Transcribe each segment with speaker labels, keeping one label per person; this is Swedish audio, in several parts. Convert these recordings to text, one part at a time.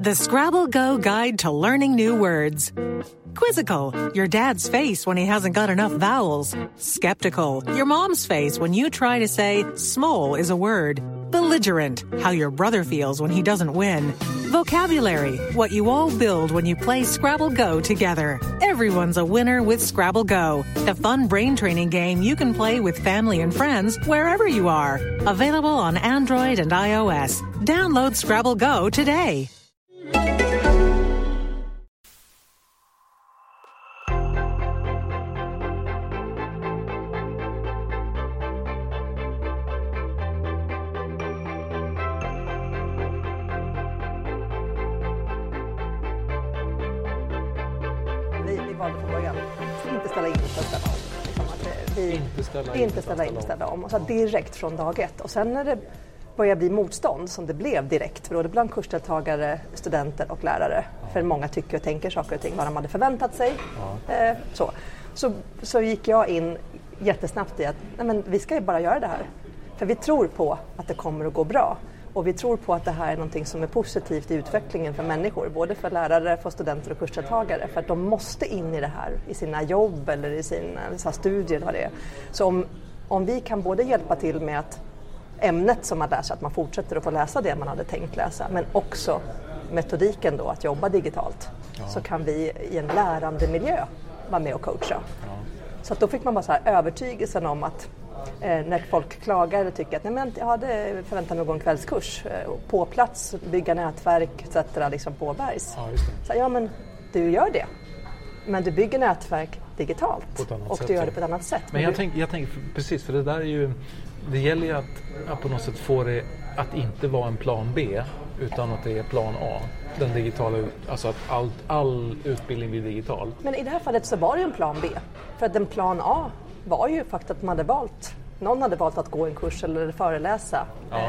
Speaker 1: The Scrabble Go Guide to Learning New Words. Quizzical, your dad's face when he hasn't got enough vowels. Skeptical, your mom's face when you try to say small is a word. Belligerent, how your brother feels when he doesn't win. Vocabulary, what you all build when you play Scrabble Go together. Everyone's a winner with Scrabble Go, the fun brain training game you can play with family and friends wherever you are. Available on Android and iOS. Download Scrabble Go today.
Speaker 2: Inte ställa in, om. Liksom eh,
Speaker 3: ställa om.
Speaker 2: Och så direkt från dag ett. Och sen när det började bli motstånd, som det blev direkt, både bland kursdeltagare, studenter och lärare, för många tycker och tänker saker och ting vad de hade förväntat sig. Eh, så. Så, så gick jag in jättesnabbt i att nej men, vi ska ju bara göra det här. För vi tror på att det kommer att gå bra. Och vi tror på att det här är någonting som är positivt i utvecklingen för människor, både för lärare, för studenter och kursdeltagare. För att de måste in i det här i sina jobb eller i sina, sina studier vad det är. Så om, om vi kan både hjälpa till med att ämnet som man lär sig, att man fortsätter att få läsa det man hade tänkt läsa, men också metodiken då att jobba digitalt, så kan vi i en lärande miljö vara med och coacha. Så att då fick man bara så här övertygelsen om att eh, när folk klagar och tycker att Nej, men jag hade förväntat mig att gå en kvällskurs eh, på plats, bygga nätverk etc. Liksom på Bergs.
Speaker 3: Ja.
Speaker 2: Så, ja men du gör det. Men du bygger nätverk digitalt och
Speaker 3: sätt,
Speaker 2: du gör
Speaker 3: ja.
Speaker 2: det på ett annat sätt.
Speaker 3: Men jag
Speaker 2: du,
Speaker 3: tänker, jag tänker precis, för det där är ju... Det gäller ju att, att på något sätt få det att inte vara en plan B utan att det är plan A. Den digitala, alltså att all, all utbildning blir digital.
Speaker 2: Men i det här fallet så var det ju en plan B. För att en plan A var ju faktiskt att man hade valt någon hade valt att gå en kurs eller föreläsa.
Speaker 3: Ja.
Speaker 2: eh,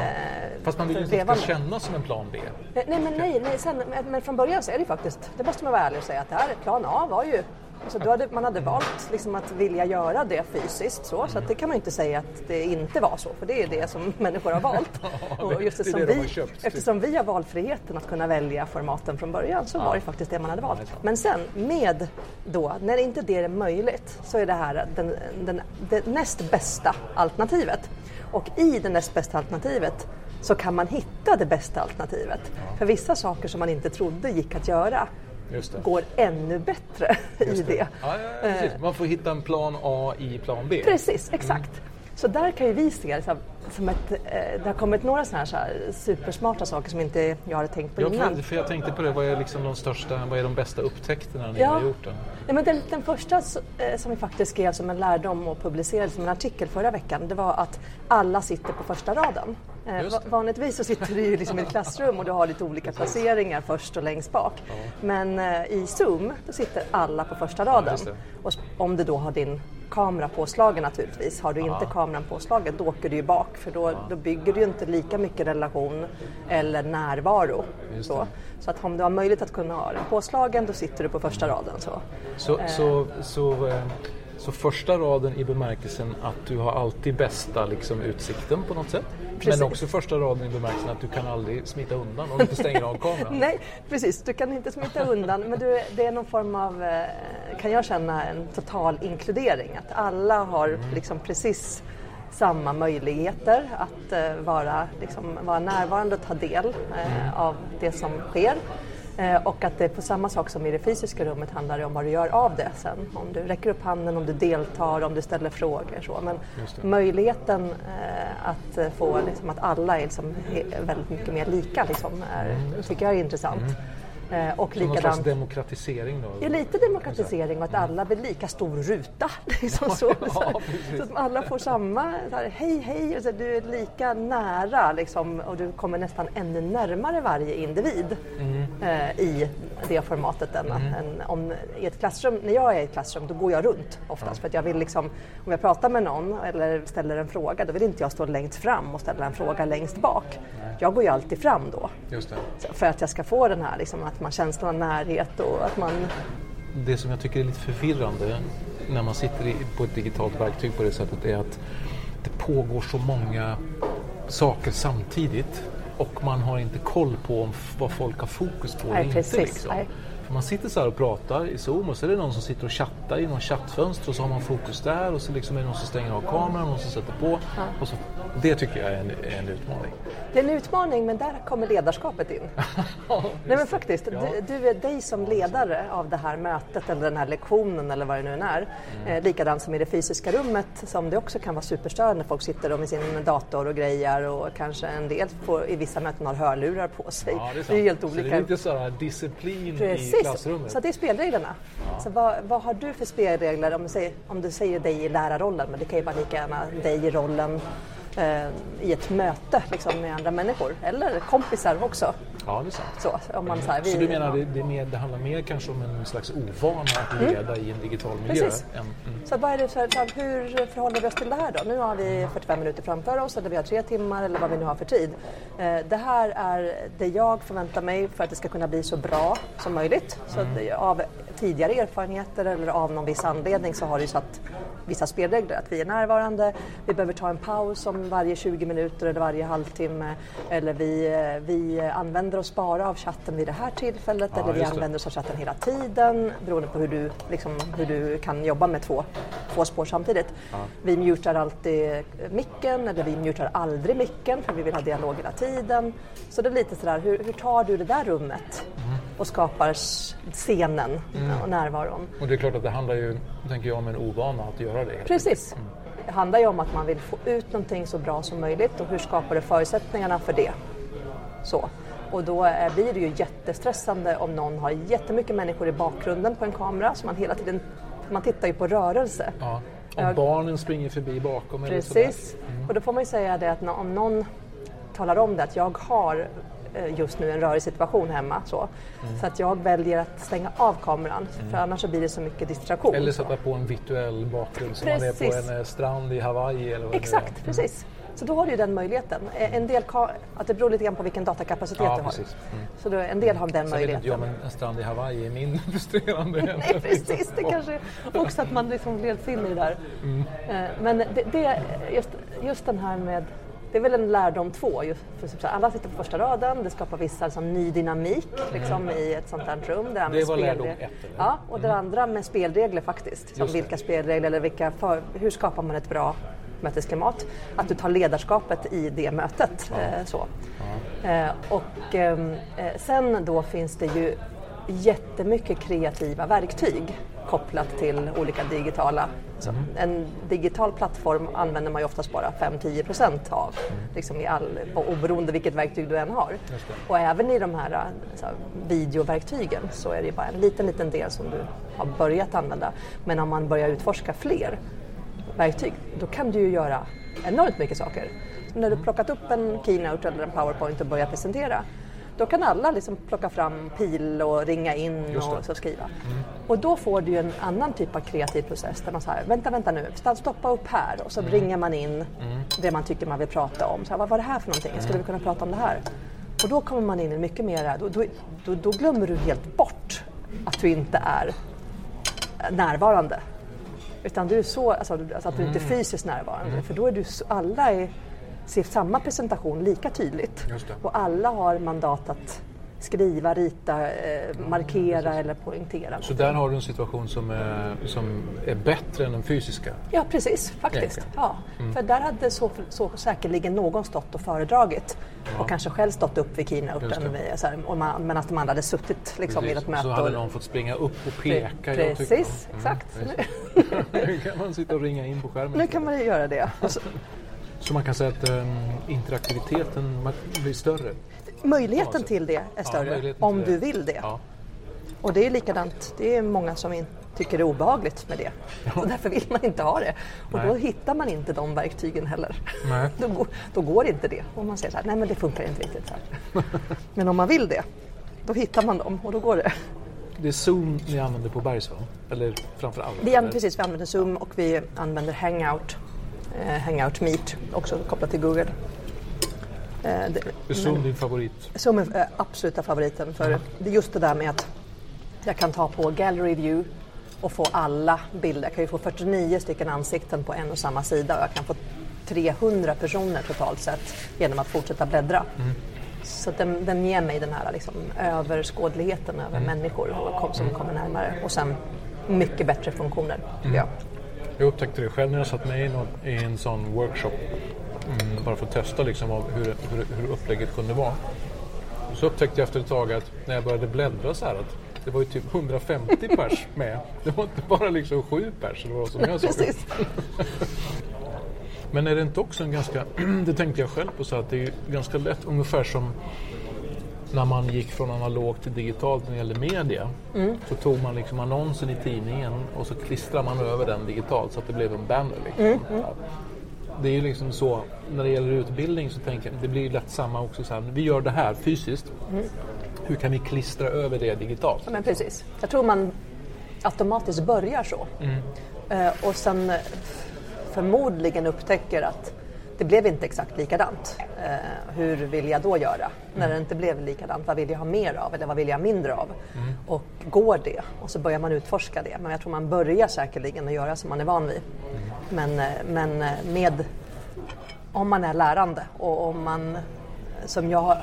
Speaker 3: Fast man vill ju inte att det ska kännas som en plan B.
Speaker 2: Nej men nej, nej sen, men- men från början så är det ju faktiskt, det måste man vara ärlig och säga att det här plan A var ju Då hade, man hade valt liksom att vilja göra det fysiskt så, så det kan man ju inte säga att det inte var så, för det är det som människor har valt. Och just eftersom, vi,
Speaker 3: köpt, typ.
Speaker 2: eftersom vi har valfriheten att kunna välja formaten från början så var det faktiskt det man hade valt. Men sen med då, när inte det är möjligt, så är det här den, den, det näst bästa alternativet. Och i det näst bästa alternativet så kan man hitta det bästa alternativet. För vissa saker som man inte trodde gick att göra. Går ännu bättre i det.
Speaker 3: Ja, ja, precis. Man får hitta en plan A i plan B.
Speaker 2: Precis, exakt. Så där kan ju vi se det som, ett, eh, det har kommit några sådana här, så här supersmarta saker som inte jag hade tänkt på
Speaker 3: Ja,
Speaker 2: innan.
Speaker 3: för, jag tänkte på det, vad är liksom de största, vad är de bästa upptäckterna ni
Speaker 2: Ja.
Speaker 3: har gjort? Den?
Speaker 2: Ja, men den, den första eh, som vi faktiskt skrev som en lärdom och publicerade som en artikel förra veckan, det var att alla sitter på första raden. Eh, vanligtvis så sitter du ju liksom i ett klassrum och du har lite olika placeringar först och längst bak. Men eh, i Zoom, då sitter alla på första raden.
Speaker 3: det.
Speaker 2: och om du då har din kamera påslagen naturligtvis. Har du inte kameran påslagen då åker du ju bak för då, då bygger du ju inte lika mycket relation eller närvaro. Så. så att om du har möjlighet att kunna ha den påslagen då sitter du på första raden. Så.
Speaker 3: Så, så, så, eh, så första raden i bemärkelsen att du har alltid bästa liksom, utsikten på något sätt.
Speaker 2: Precis.
Speaker 3: Men också första raden i bemärkelsen att du kan aldrig smita undan om du inte stänger av kameran.
Speaker 2: Nej, precis. Du kan inte smita undan, men du, det är någon form av, eh, kan jag känna, en total inkludering. Att alla har liksom precis samma möjligheter att eh, vara, liksom, vara närvarande och ta del eh, av det som sker. Eh, och att det på samma sak som i det fysiska rummet handlar det om vad du gör av det sen. Om du räcker upp handen, om du deltar, om du ställer frågor. Så. Men möjligheten eh, att eh, få liksom, att alla är liksom, väldigt mycket mer lika liksom, är, tycker jag är intressant. Eh, och
Speaker 3: Som någon slags
Speaker 2: likadant
Speaker 3: demokratisering då?
Speaker 2: Ja, lite demokratisering och att alla blir lika stor ruta. Liksom så,
Speaker 3: Ja,
Speaker 2: så, att alla får samma, så här, hej hej, och så, du är lika nära liksom, och du kommer nästan ännu närmare varje individ
Speaker 3: Mm.
Speaker 2: eh, i det formatet. Än, än om, I ett klassrum, när jag är i ett klassrum då går jag runt oftast för att jag vill liksom, om jag pratar med någon eller ställer en fråga då vill inte jag stå längst fram och ställa en fråga längst bak. Jag går ju alltid fram då.
Speaker 3: Just det.
Speaker 2: För att jag ska få den här liksom, att man känslan av närhet och att man
Speaker 3: Det som jag tycker är lite förvirrande när man sitter på ett digitalt verktyg på det sättet är att det pågår så många saker samtidigt och man har inte koll på om, vad folk har fokus på eller inte.
Speaker 2: precis.
Speaker 3: Liksom. För man sitter så här och pratar i Zoom och så är det någon som sitter och chattar i någon chattfönster och så har man fokus där och så liksom är det någon som stänger av kameran och någon som sätter på. Och så, det tycker jag är en, en utmaning.
Speaker 2: Det är en utmaning men där kommer ledarskapet in. Nej men faktiskt, du, du är dig som ledare av det här mötet eller den här lektionen eller vad det nu än är.
Speaker 3: Mm.
Speaker 2: Eh, likadant som i det fysiska rummet som det också kan vara superstörande när folk sitter med sin dator och grejer och kanske en del får, i vissa möten har hörlurar på sig.
Speaker 3: Ja, det är,
Speaker 2: det är helt olika.
Speaker 3: Så det är lite så här disciplin i
Speaker 2: Precis,
Speaker 3: klassrummet.
Speaker 2: så det är spelreglerna. Så vad, vad har du för spelregler om du, säger, om du säger dig i lärarrollen, men det kan ju vara lika gärna dig i rollen eh, i ett möte liksom, med andra människor eller kompisar också.
Speaker 3: Ja, det är sant.
Speaker 2: Så, om man, så, här,
Speaker 3: Så
Speaker 2: vi-
Speaker 3: du menar det, det, mer, det handlar mer kanske om en slags ovana att leda i en digital miljö?
Speaker 2: Precis.
Speaker 3: Än, mm.
Speaker 2: Så vad är det, så här, så hur förhåller vi oss till det här då? Nu har vi 45 minuter framför oss eller vi har tre timmar eller vad vi nu har för tid. Eh, det här är det jag förväntar mig för att det ska kunna bli så bra som möjligt. Så det- av tidigare erfarenheter eller av någon viss anledning så har det ju satt vissa spelregler. Att vi är närvarande, vi behöver ta en paus om varje 20 minuter eller varje halvtimme. Eller vi, eh, vi använder och sparar av chatten vid det här tillfället.
Speaker 3: Ja,
Speaker 2: eller vi använder oss av chatten hela tiden beroende på hur du, liksom, hur du kan jobba med två, två spår samtidigt. Vi mutar alltid micken eller vi mutar aldrig micken för vi vill ha dialog hela tiden. Så det är lite sådär, hur, hur tar du det där rummet och skapar scenen och närvaron?
Speaker 3: Och det är klart att det handlar ju, tänker jag, om en ovana att göra det.
Speaker 2: Precis. Det handlar ju om att man vill få ut någonting så bra som möjligt och hur skapar du förutsättningarna för det? Så. Och då eh, blir det ju jättestressande om någon har jättemycket människor i bakgrunden på en kamera så man hela tiden, man tittar ju på rörelse.
Speaker 3: Ja. Om barnen springer förbi bakom eller.
Speaker 2: Precis. Och då får man ju säga det att om någon talar om det att jag har eh, just nu en rörig situation hemma så, så att jag väljer att stänga av kameran för annars så blir det så mycket distraktion.
Speaker 3: Eller
Speaker 2: så.
Speaker 3: sätta på en virtuell bakgrund som man är på en eh, strand i Hawaii eller vad
Speaker 2: Exakt,
Speaker 3: det är.
Speaker 2: precis. Så då har du ju den möjligheten. Eh, En del att det beror lite grann på vilken datakapacitet
Speaker 3: Ja,
Speaker 2: du har.
Speaker 3: Mm.
Speaker 2: Så då, en del har den
Speaker 3: Sen vet inte jag,
Speaker 2: möjligheten.
Speaker 3: men en strand i Hawaii är mindre frustrerande.
Speaker 2: Nej, precis. Det kanske också att man liksom leds in i det där.
Speaker 3: Mm.
Speaker 2: Eh, Men det, det, just, just den här med det är väl en lärdom två. För, alla sitter på första raden, det skapar vissa liksom, ny dynamik liksom, i ett sånt här rum. Det,
Speaker 3: Mm. Det var lärdom ett, eller?
Speaker 2: Ja, och det andra med spelregler faktiskt. Som vilka spelregler eller vilka för, hur skapar man ett bra mötesklimat? Att du tar ledarskapet i det mötet. Eh, så. Eh, och ehm, eh, sen då finns det ju jättemycket kreativa verktyg kopplat till olika digitala. Så en digital plattform använder man ju oftast bara 5-10 procent av, liksom i all, oberoende vilket verktyg du än har. Och även i de här, så här videoverktygen så är det ju bara en liten, liten del som du har börjat använda. Men om man börjar utforska fler verktyg, då kan du ju göra enormt mycket saker. Så när du plockat upp en keynote eller en powerpoint och börjar presentera, då kan alla liksom plocka fram pil och ringa in och så skriva. Och då får du en annan typ av kreativ process där man säger, vänta, vänta nu, stoppa upp här och så ringer man in det man tycker man vill prata om. Så här, vad var det här för någonting? Skulle vi kunna prata om det här? Och då kommer man in i mycket mer, då, då, då, då glömmer du helt bort att du inte är närvarande. Utan du är så, alltså, alltså att du inte är fysiskt närvarande. För då är du, alla är, ser samma presentation lika tydligt. Och alla har mandat att skriva, rita, eh, markera eller poängtera.
Speaker 3: Så där har du en situation som är, som är bättre än den fysiska?
Speaker 2: Ja, precis. Faktiskt. Ja. För där hade så, så säkerligen någon stått och föredragit och kanske själv stått upp vid keynoten medan de andra hade suttit liksom, i ett möte.
Speaker 3: Så hade någon fått springa upp och peka.
Speaker 2: Precis,
Speaker 3: tycker-
Speaker 2: exakt.
Speaker 3: Mm, Nu kan man sitta och ringa in på skärmen.
Speaker 2: Nu kan man ju göra det. Så,
Speaker 3: man kan säga att um, interaktiviteten blir större?
Speaker 2: Möjligheten
Speaker 3: Ja,
Speaker 2: till det är
Speaker 3: Ja,
Speaker 2: större
Speaker 3: möjligheten
Speaker 2: om du vill det.
Speaker 3: Ja.
Speaker 2: Och det är likadant, det är många som tycker det är obehagligt med det. Och därför vill man inte ha det. Och
Speaker 3: Nej.
Speaker 2: då hittar man inte de verktygen heller. Då, går, då går inte det. Och man säger så här, nej men det funkar inte riktigt så här. Men om man vill det, då hittar man dem och då går det.
Speaker 3: Det är Zoom ni använder på Bergs va? Eller framför allt?
Speaker 2: Vi använder, precis, vi använder Zoom och vi använder Hangout, eh, Hangout Meet, också kopplat till Google. Eh,
Speaker 3: Är Zoom din favorit?
Speaker 2: Som är eh, absoluta favoriten för det är just det där med att jag kan ta på Gallery View och få alla bilder. Jag kan ju få 49 stycken ansikten på en och samma sida och jag kan få 300 personer totalt sett genom att fortsätta bläddra. Så att den, den ger mig den här liksom, överskådligheten över människor och kom, som kommer närmare. Och sen mycket bättre funktioner, tycker jag.
Speaker 3: Jag upptäckte det själv när jag satt med i, någon, i en sån workshop. Mm, bara för att testa liksom av hur, hur, hur upplägget kunde vara. Så upptäckte jag efter ett tag att när jag började bläddra så här att det var ju typ 150 pers med. Det var inte bara liksom sju pers eller vad som jag. Men är det inte också en ganska, det tänkte jag själv på, så att det är ganska lätt, ungefär som när man gick från analogt till digitalt när det gällde media. Så tog man liksom annonsen i tidningen och så klistrade man över den digitalt så att det blev en banner. Liksom. Ja. Det är ju liksom så, när det gäller utbildning så tänker jag, det blir ju lätt samma också så här, vi gör det här fysiskt. Hur kan vi klistra över det digitalt?
Speaker 2: Ja, men precis. Jag tror man automatiskt börjar så. Eh, och sen eh, förmodligen upptäcker att det blev inte exakt likadant. Eh, hur vill jag då göra? När det inte blev likadant, vad vill jag ha mer av eller vad vill jag mindre av? Och går det? Och så börjar man utforska det. Men jag tror man börjar säkerligen att göra som man är van vid. Men, eh, men eh, med om man är lärande och om man, som jag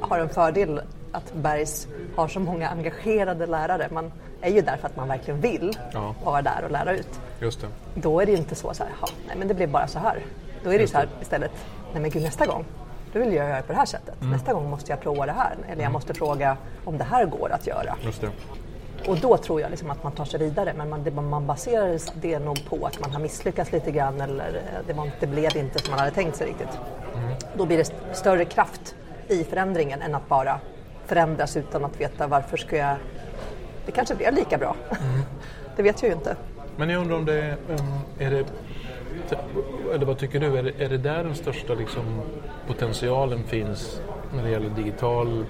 Speaker 2: har, en fördel att Bergs har så många engagerade lärare. Man är ju där för att man verkligen vill
Speaker 3: Ja.
Speaker 2: vara där och lära ut.
Speaker 3: Just det.
Speaker 2: Då är det inte så, så här, "Jaha, nej men det blev bara så här. Då är det ju så här istället, nej men gud nästa gång, då vill jag göra på det här sättet. Nästa gång måste jag prova det här. Eller jag måste fråga om det här går att göra. Och då tror jag liksom att man tar sig vidare. Men man, det, man baserar det nog på att man har misslyckats lite grann eller eh, det, var, det blev inte som man hade tänkt sig riktigt. Då blir det st- större kraft i förändringen än att bara förändras utan att veta varför ska jag... Det kanske blev lika bra. det vet jag ju inte.
Speaker 3: Men jag undrar om det är, um, är det, eller vad tycker du, är det, är det där den största liksom, potentialen finns när det gäller digital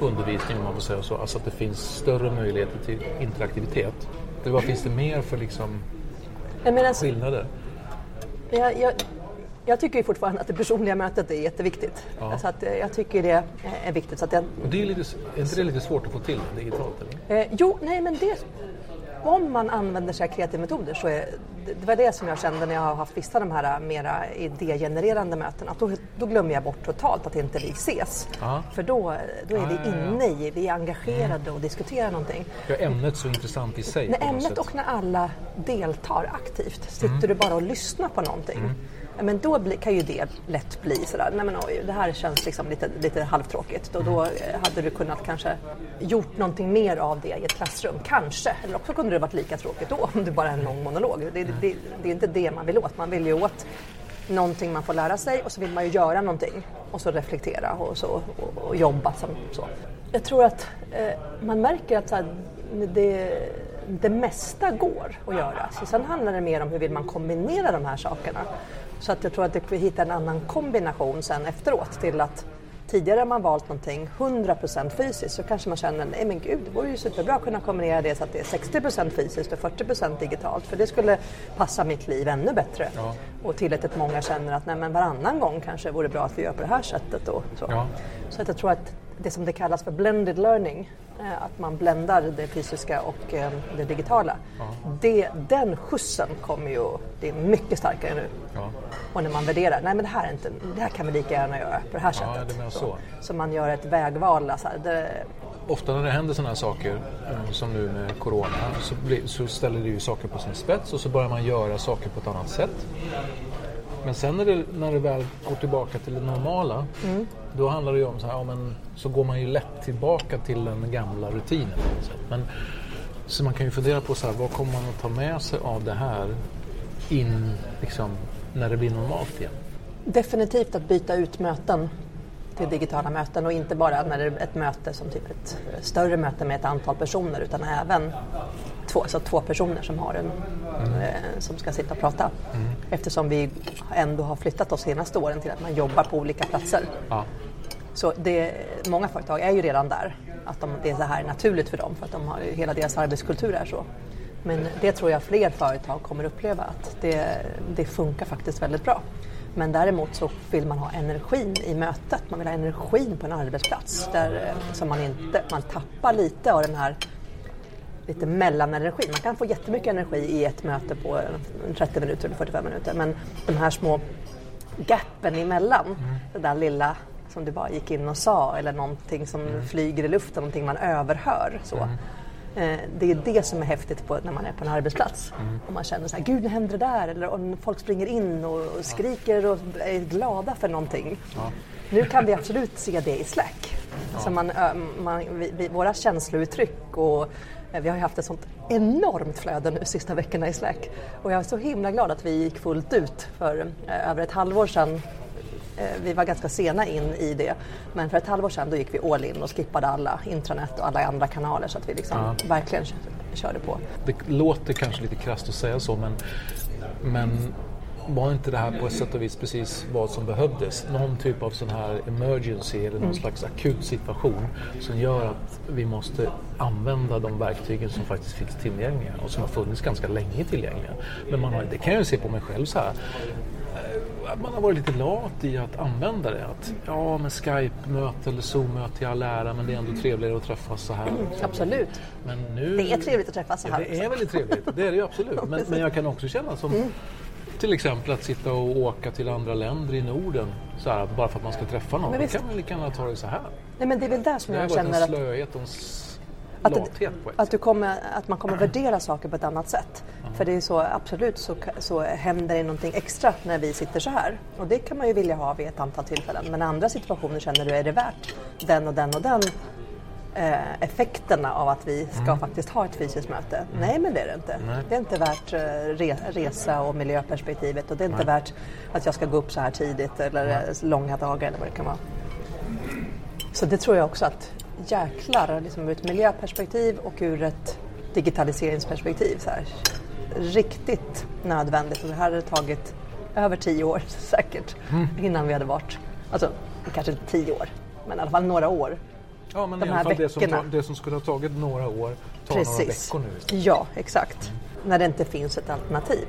Speaker 3: undervisning om man får säga så, alltså att det finns större möjligheter till interaktivitet? Eller vad finns det mer för liksom,
Speaker 2: alltså,
Speaker 3: skillnader?
Speaker 2: jag, jag, jag tycker fortfarande att det personliga mötet är jätteviktigt.
Speaker 3: Ja.
Speaker 2: Alltså att, eh, jag tycker det är viktigt. Så att jag,
Speaker 3: det är, lite, är inte det lite svårt att få till digitalt? Eller?
Speaker 2: Eh, jo, nej men det... Om man använder sig av kreativa metoder så är det, var det som jag kände när jag har haft vissa av de här mera idégenererande mötena. Att då, då glömmer jag bort totalt att inte vi ses.
Speaker 3: Ja.
Speaker 2: För då, då är
Speaker 3: Ja,
Speaker 2: vi inne i, vi är engagerade och diskuterar någonting.
Speaker 3: Ja, ämnet så intressant i sig.
Speaker 2: När ämnet
Speaker 3: sätt.
Speaker 2: och när alla deltar aktivt, sitter du bara och lyssnar på någonting, ja, men då bli, kan ju det lätt bli sådär, nej men oj, det här känns liksom lite, lite halvtråkigt. Och då eh, hade du kunnat kanske gjort någonting mer av det i ett klassrum, kanske. Eller också kunde det varit lika tråkigt då, om det bara är en lång monolog. Det, det, det är inte det man vill åt, man vill ju åt någonting man får lära sig och så vill man ju göra någonting och så reflektera och, så, och, och jobba som så. Jag tror att eh, man märker att så här, det, det mesta går att göra. Så sen handlar det mer om hur vill man kombinera de här sakerna. Så att jag tror att vi hittar en annan kombination sen efteråt till att Tidigare har man valt någonting 100% fysiskt så kanske man känner nej men gud det vore ju superbra att kunna kombinera det så att det är 60% fysiskt och 40% digitalt för det skulle passa mitt liv ännu bättre.
Speaker 3: Ja.
Speaker 2: Och tillräckligt många känner att nej men varannan gång kanske vore bra att vi gör på det här sättet. Och så
Speaker 3: Ja.
Speaker 2: så att jag tror att det som det kallas för blended learning, att man bländar det fysiska och eh, det digitala. Det, den skjutsen kommer ju, det är mycket starkare nu.
Speaker 3: Ja.
Speaker 2: Och när man värderar, nej men det här, är inte, det här kan vi lika gärna göra på det här
Speaker 3: Ja,
Speaker 2: sättet.
Speaker 3: du menar så.
Speaker 2: så man gör ett vägval. Alltså, det,
Speaker 3: Ofta när det händer sådana här saker, eh, som nu med Corona, så, blir, så ställer det ju saker på sin spets och så börjar man göra saker på ett annat sätt. Men sen när det, när det väl går tillbaka till det normala, då handlar det ju om så här, ja, men, så går man ju lätt tillbaka till den gamla rutinen. Men, så man kan ju fundera på så här, vad kommer man att ta med sig av det här in liksom, när det blir normalt igen?
Speaker 2: Definitivt att byta ut möten till digitala möten och inte bara när det är ett möte som typ ett större möte med ett antal personer utan även två, alltså två personer som, har en, eh, som ska sitta och prata. Eftersom vi ändå har flyttat oss senaste åren till att man jobbar på olika platser.
Speaker 3: Ja.
Speaker 2: Så det, många företag är ju redan där, att de, det är så här naturligt för dem för att de har, hela deras arbetskultur är så. Men det tror jag fler företag kommer uppleva att det, det funkar faktiskt väldigt bra. Men däremot så vill man ha energin i mötet, man vill ha energin på en arbetsplats där, eh, som man inte, man tappar lite av den här lite mellanenergin. Man kan få jättemycket energi i ett möte på eh, 30 minuter eller 45 minuter men de här små gappen emellan, det där lilla som du bara gick in och sa eller någonting som flyger i luften, någonting man överhör. Så. Eh, Det är det som är häftigt på, när man är på en arbetsplats. Och man känner så här, gud nu händer det där. Eller om folk springer in och och skriker och är glada för någonting. Nu kan vi absolut se det i Slack. Så man, man, vi, vi, våra känslouttryck och eh, vi har ju haft ett sånt enormt flöde nu sista veckorna i Slack. Och jag är så himla glad att vi gick fullt ut för eh, över ett halvår sedan. Eh, Vi var ganska sena in i det, men för ett halvår sedan då gick vi all in och skippade alla intranät och alla andra kanaler. Så att vi liksom verkligen kö- körde på.
Speaker 3: Det låter kanske lite krasst att säga så men, men var inte det här på ett sätt och vis precis vad som behövdes? Någon typ av sån här emergency eller någon slags akut situation som gör att vi måste använda de verktygen som faktiskt finns tillgängliga och som har funnits ganska länge tillgängliga. Men man har, det kan jag ju se på mig själv så här eh, att man har varit lite lat i att använda det. Att, ja, men Skype-möte eller Zoom-möte i all ära, men det är ändå trevligare att träffas så här.
Speaker 2: Absolut.
Speaker 3: Men nu...
Speaker 2: Det är trevligt att träffas så
Speaker 3: Ja,
Speaker 2: här.
Speaker 3: det är väldigt trevligt, det är det ju absolut. Men, men jag kan också känna som
Speaker 2: Mm.
Speaker 3: Till exempel att sitta och åka till andra länder i Norden så här, bara för att man ska träffa någon.
Speaker 2: Men
Speaker 3: Då
Speaker 2: visst.
Speaker 3: kan man lika gärna ta det så här.
Speaker 2: Nej, men det är väl där som
Speaker 3: Det
Speaker 2: jag
Speaker 3: varit
Speaker 2: känner
Speaker 3: en
Speaker 2: att,
Speaker 3: slöhet en
Speaker 2: att,
Speaker 3: ett
Speaker 2: att, du kommer, att man kommer värdera saker på ett annat sätt. För det är så, absolut så, så händer det någonting extra när vi sitter så här. Och det kan man ju vilja ha vid ett antal tillfällen. Men i andra situationer känner du, är det värt den och den och den eh, effekterna av att vi ska faktiskt ha ett fysiskt möte? Nej, men det är det inte. Det är inte värt eh, re, resa och miljöperspektivet och det är inte värt att jag ska gå upp så här tidigt eller eh, långa dagar eller vad det kan vara. Så det tror jag också att jäklar, liksom ur ett miljöperspektiv och ur ett digitaliseringsperspektiv. Så här, riktigt nödvändigt. Och det här hade tagit över tio år säkert innan vi hade varit, alltså kanske inte tio år, men i alla fall några år.
Speaker 3: Ja, men
Speaker 2: de här
Speaker 3: fall det som,
Speaker 2: veckorna.
Speaker 3: tar- det som skulle ha tagit några år tar några
Speaker 2: Precis.
Speaker 3: veckor nu.
Speaker 2: Ja, exakt. När det inte finns ett alternativ.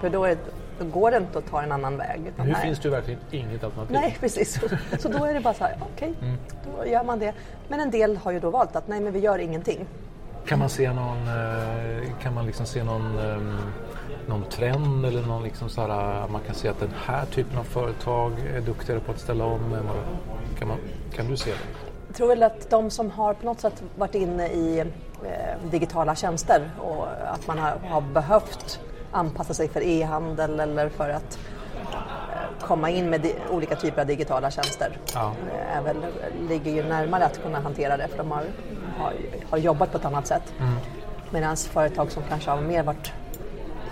Speaker 2: För då, är, då går det inte att ta en annan väg.
Speaker 3: Nu
Speaker 2: här-
Speaker 3: finns det ju verkligen inget alternativ.
Speaker 2: Nej, precis. Så då är det bara så här, okej, då gör man det. Men en del har ju då valt att nej, men vi gör ingenting.
Speaker 3: Kan man se någon, eh, kan man liksom se någon, ehm, någon trend eller någon liksom så här, man kan se att den här typen av företag är duktigare på att ställa om? Kan, man, kan du se det?
Speaker 2: Tror väl att de som har på något sätt varit inne i eh, digitala tjänster och att man har, har behövt anpassa sig för e-handel eller för att eh, komma in med olika typer av digitala tjänster
Speaker 3: Ja.
Speaker 2: eh, är väl, ligger ju närmare att kunna hantera det för de har, har, har jobbat på ett annat sätt. Medan företag som kanske har mer varit,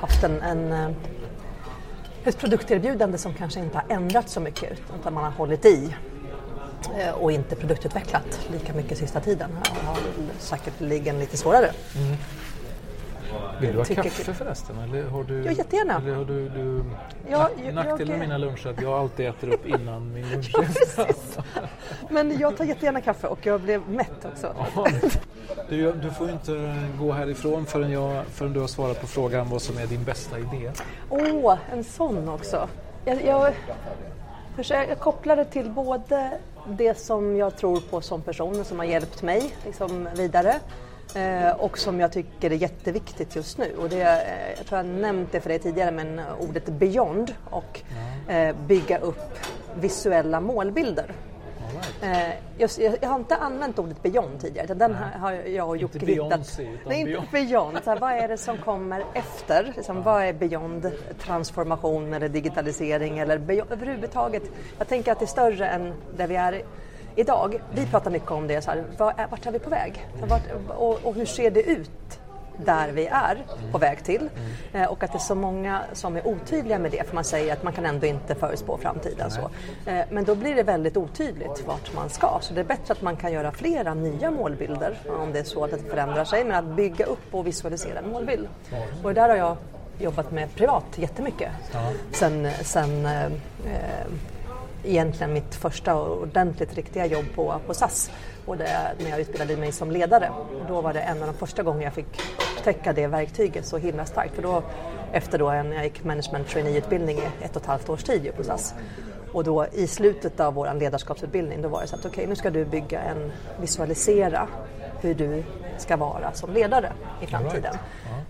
Speaker 2: haft en, en, eh, ett produkterbjudande som kanske inte har ändrats så mycket utan man har hållit i och inte produktutvecklat lika mycket sista tiden. Har har säkerligen lite svårare.
Speaker 3: Vill du ha
Speaker 2: Tycker-
Speaker 3: kaffe förresten? Eller har du,
Speaker 2: Ja, jättegärna.
Speaker 3: Eller har du, du,
Speaker 2: Ja,
Speaker 3: nack-
Speaker 2: jag-
Speaker 3: nackdelen med
Speaker 2: jag-
Speaker 3: mina luncher att jag alltid äter upp innan min lunch.
Speaker 2: Men jag tar jättegärna kaffe och jag blev mätt också.
Speaker 3: Du, du får inte gå härifrån förrän, jag, förrän du har svarat på frågan vad som är din bästa idé.
Speaker 2: Åh, en sån också. Jag, jag, jag kopplar det till både det som jag tror på som person som har hjälpt mig liksom, vidare eh, och som jag tycker är jätteviktigt just nu. Och det, eh, jag tror jag nämnt det för dig tidigare men ordet beyond och eh, bygga upp visuella målbilder. Eh, jag, jag har inte använt ordet beyond tidigare, utan den har, har jag och Jocke hittat.
Speaker 3: Beyoncé, utan
Speaker 2: Nej, inte
Speaker 3: beyond.
Speaker 2: beyond. Så här, vad är det som kommer efter? Liksom, vad är beyond transformation eller digitalisering eller beyond, överhuvudtaget? Jag tänker att det är större än där vi är idag. Vi pratar mycket om det, så här, vad är, vart är vi på väg? Vart, och, och hur ser det ut? Där vi är på väg till eh, och att det är så många som är otydliga med det för man säger att man kan ändå inte förutspå framtiden. Så. Eh, men då blir det väldigt otydligt vart man ska så det är bättre att man kan göra flera nya målbilder om det är så att det förändrar sig men att bygga upp och visualisera en målbild. Och där har jag jobbat med privat jättemycket sen, sen eh, eh, egentligen mitt första ordentligt riktiga jobb på, på SAS och det, när jag utbildade mig som ledare. Och då var det en av de första gångerna jag fick upptäcka det verktyget så himla starkt. För då, efter då en, jag gick management trainee-utbildning i ett och ett halvt års tid på SAS. Och då i slutet av vår ledarskapsutbildning då var det så att okej nu ska du bygga en, visualisera hur du ska vara som ledare i framtiden.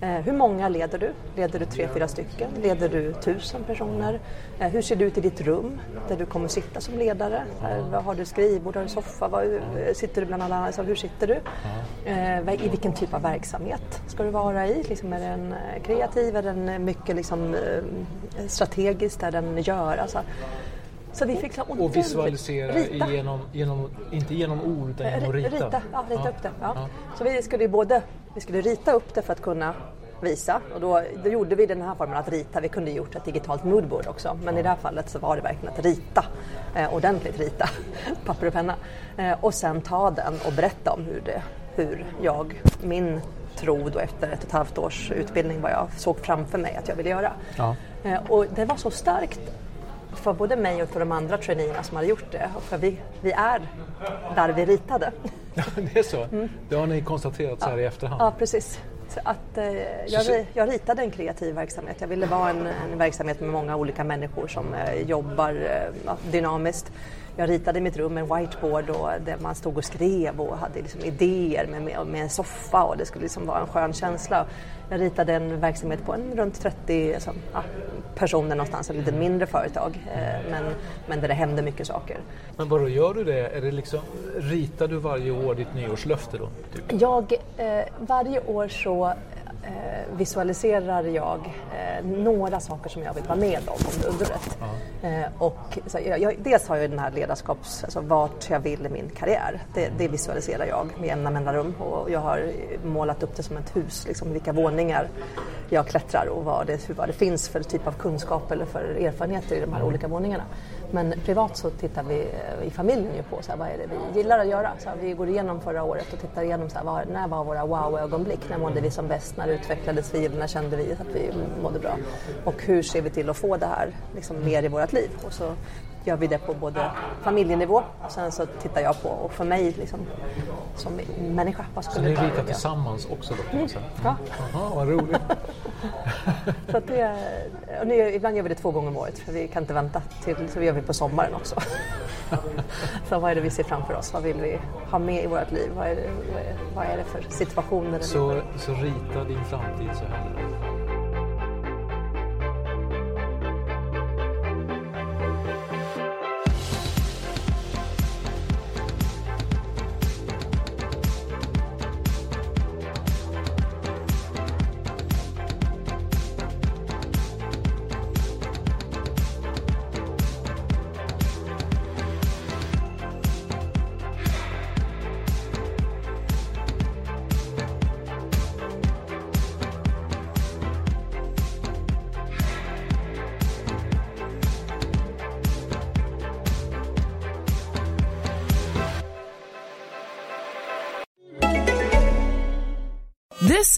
Speaker 2: Eh, hur många leder du? Leder du tre, fyra stycken? Leder du tusen personer? Eh, hur ser det ut i ditt rum där du kommer sitta som ledare? Eh, vad har du skrivbord, har du soffa? Vad, eh, sitter du bland alla andra? Alltså, hur sitter du? Eh, vad- I vilken typ av verksamhet ska du vara i? Liksom, är den eh, kreativ? Är den eh, mycket liksom, eh, strategisk? Är den gör? Alltså, så vi fick så
Speaker 3: Och visualisera
Speaker 2: rita.
Speaker 3: genom, genom, inte genom ord utan genom att
Speaker 2: Ri-
Speaker 3: rita.
Speaker 2: Rita, ja, rita
Speaker 3: Ja.
Speaker 2: upp det. Ja.
Speaker 3: Ja.
Speaker 2: Så vi skulle både vi skulle rita upp det för att kunna visa och då, då gjorde vi den här formen att rita. Vi kunde gjort ett digitalt moodboard också men i det här fallet så var det verkligen att rita, eh, ordentligt rita, papper och penna eh, och sen ta den och berätta om hur, det, hur jag, min tro då efter ett och ett halvt års utbildning vad jag såg framför mig att jag ville göra.
Speaker 3: Ja.
Speaker 2: Eh, och det var så starkt för både mig och för de andra traineerna som hade gjort det. För vi, vi är där vi ritade.
Speaker 3: det är så? Det har ni konstaterat så här i efterhand?
Speaker 2: Ja, precis. Så att, eh, jag, jag ritade en kreativ verksamhet. Jag ville vara en, en verksamhet med många olika människor som eh, jobbar eh, ja, dynamiskt. Jag ritade i mitt rum en whiteboard och där man stod och skrev och hade liksom idéer med, med, med en soffa och det skulle liksom vara en skön känsla. Jag ritade en verksamhet på en runt 30 alltså, ja, personer någonstans, ett lite mindre företag eh, men, men där det hände mycket saker.
Speaker 3: Men vadå, gör du det? Är det liksom, ritar du varje år ditt nyårslöfte då? Typ?
Speaker 2: Jag, eh, varje år så eh, visualiserar jag eh, några saker som jag vill vara med om under underet. Eh, och, så, jag, jag, dels har jag den här ledarskaps, alltså vart jag vill i min karriär. Det, det visualiserar jag med jämna mellanrum och jag har målat upp det som ett hus, liksom vilka våningar jag klättrar och vad det, vad det finns för typ av kunskap eller för erfarenheter i de här olika våningarna. Men privat så tittar vi eh, i familjen ju på så här, vad är det vi gillar att göra. Så här, vi går igenom förra året och tittar igenom så här, vad, när var våra wow-ögonblick? När mådde vi som bäst? När utvecklades vi? När kände vi att vi mådde bra? Och hur ser vi till att få det här liksom, mer i vårt liv? Och så gör vi det på både familjenivå och sen så tittar jag på, och för mig liksom, som människa, vad
Speaker 3: Så ni ritar tillsammans också då? Sätt?
Speaker 2: Ja.
Speaker 3: Jaha, vad roligt.
Speaker 2: Så att det, och nu, ibland gör vi det två gånger om året för vi kan inte vänta till, så vi gör vi på sommaren också. så vad är det vi ser framför oss? Vad vill vi ha med i vårt liv? Vad är det, vad är, det för situationer?
Speaker 3: Så, så rita din framtid så här nu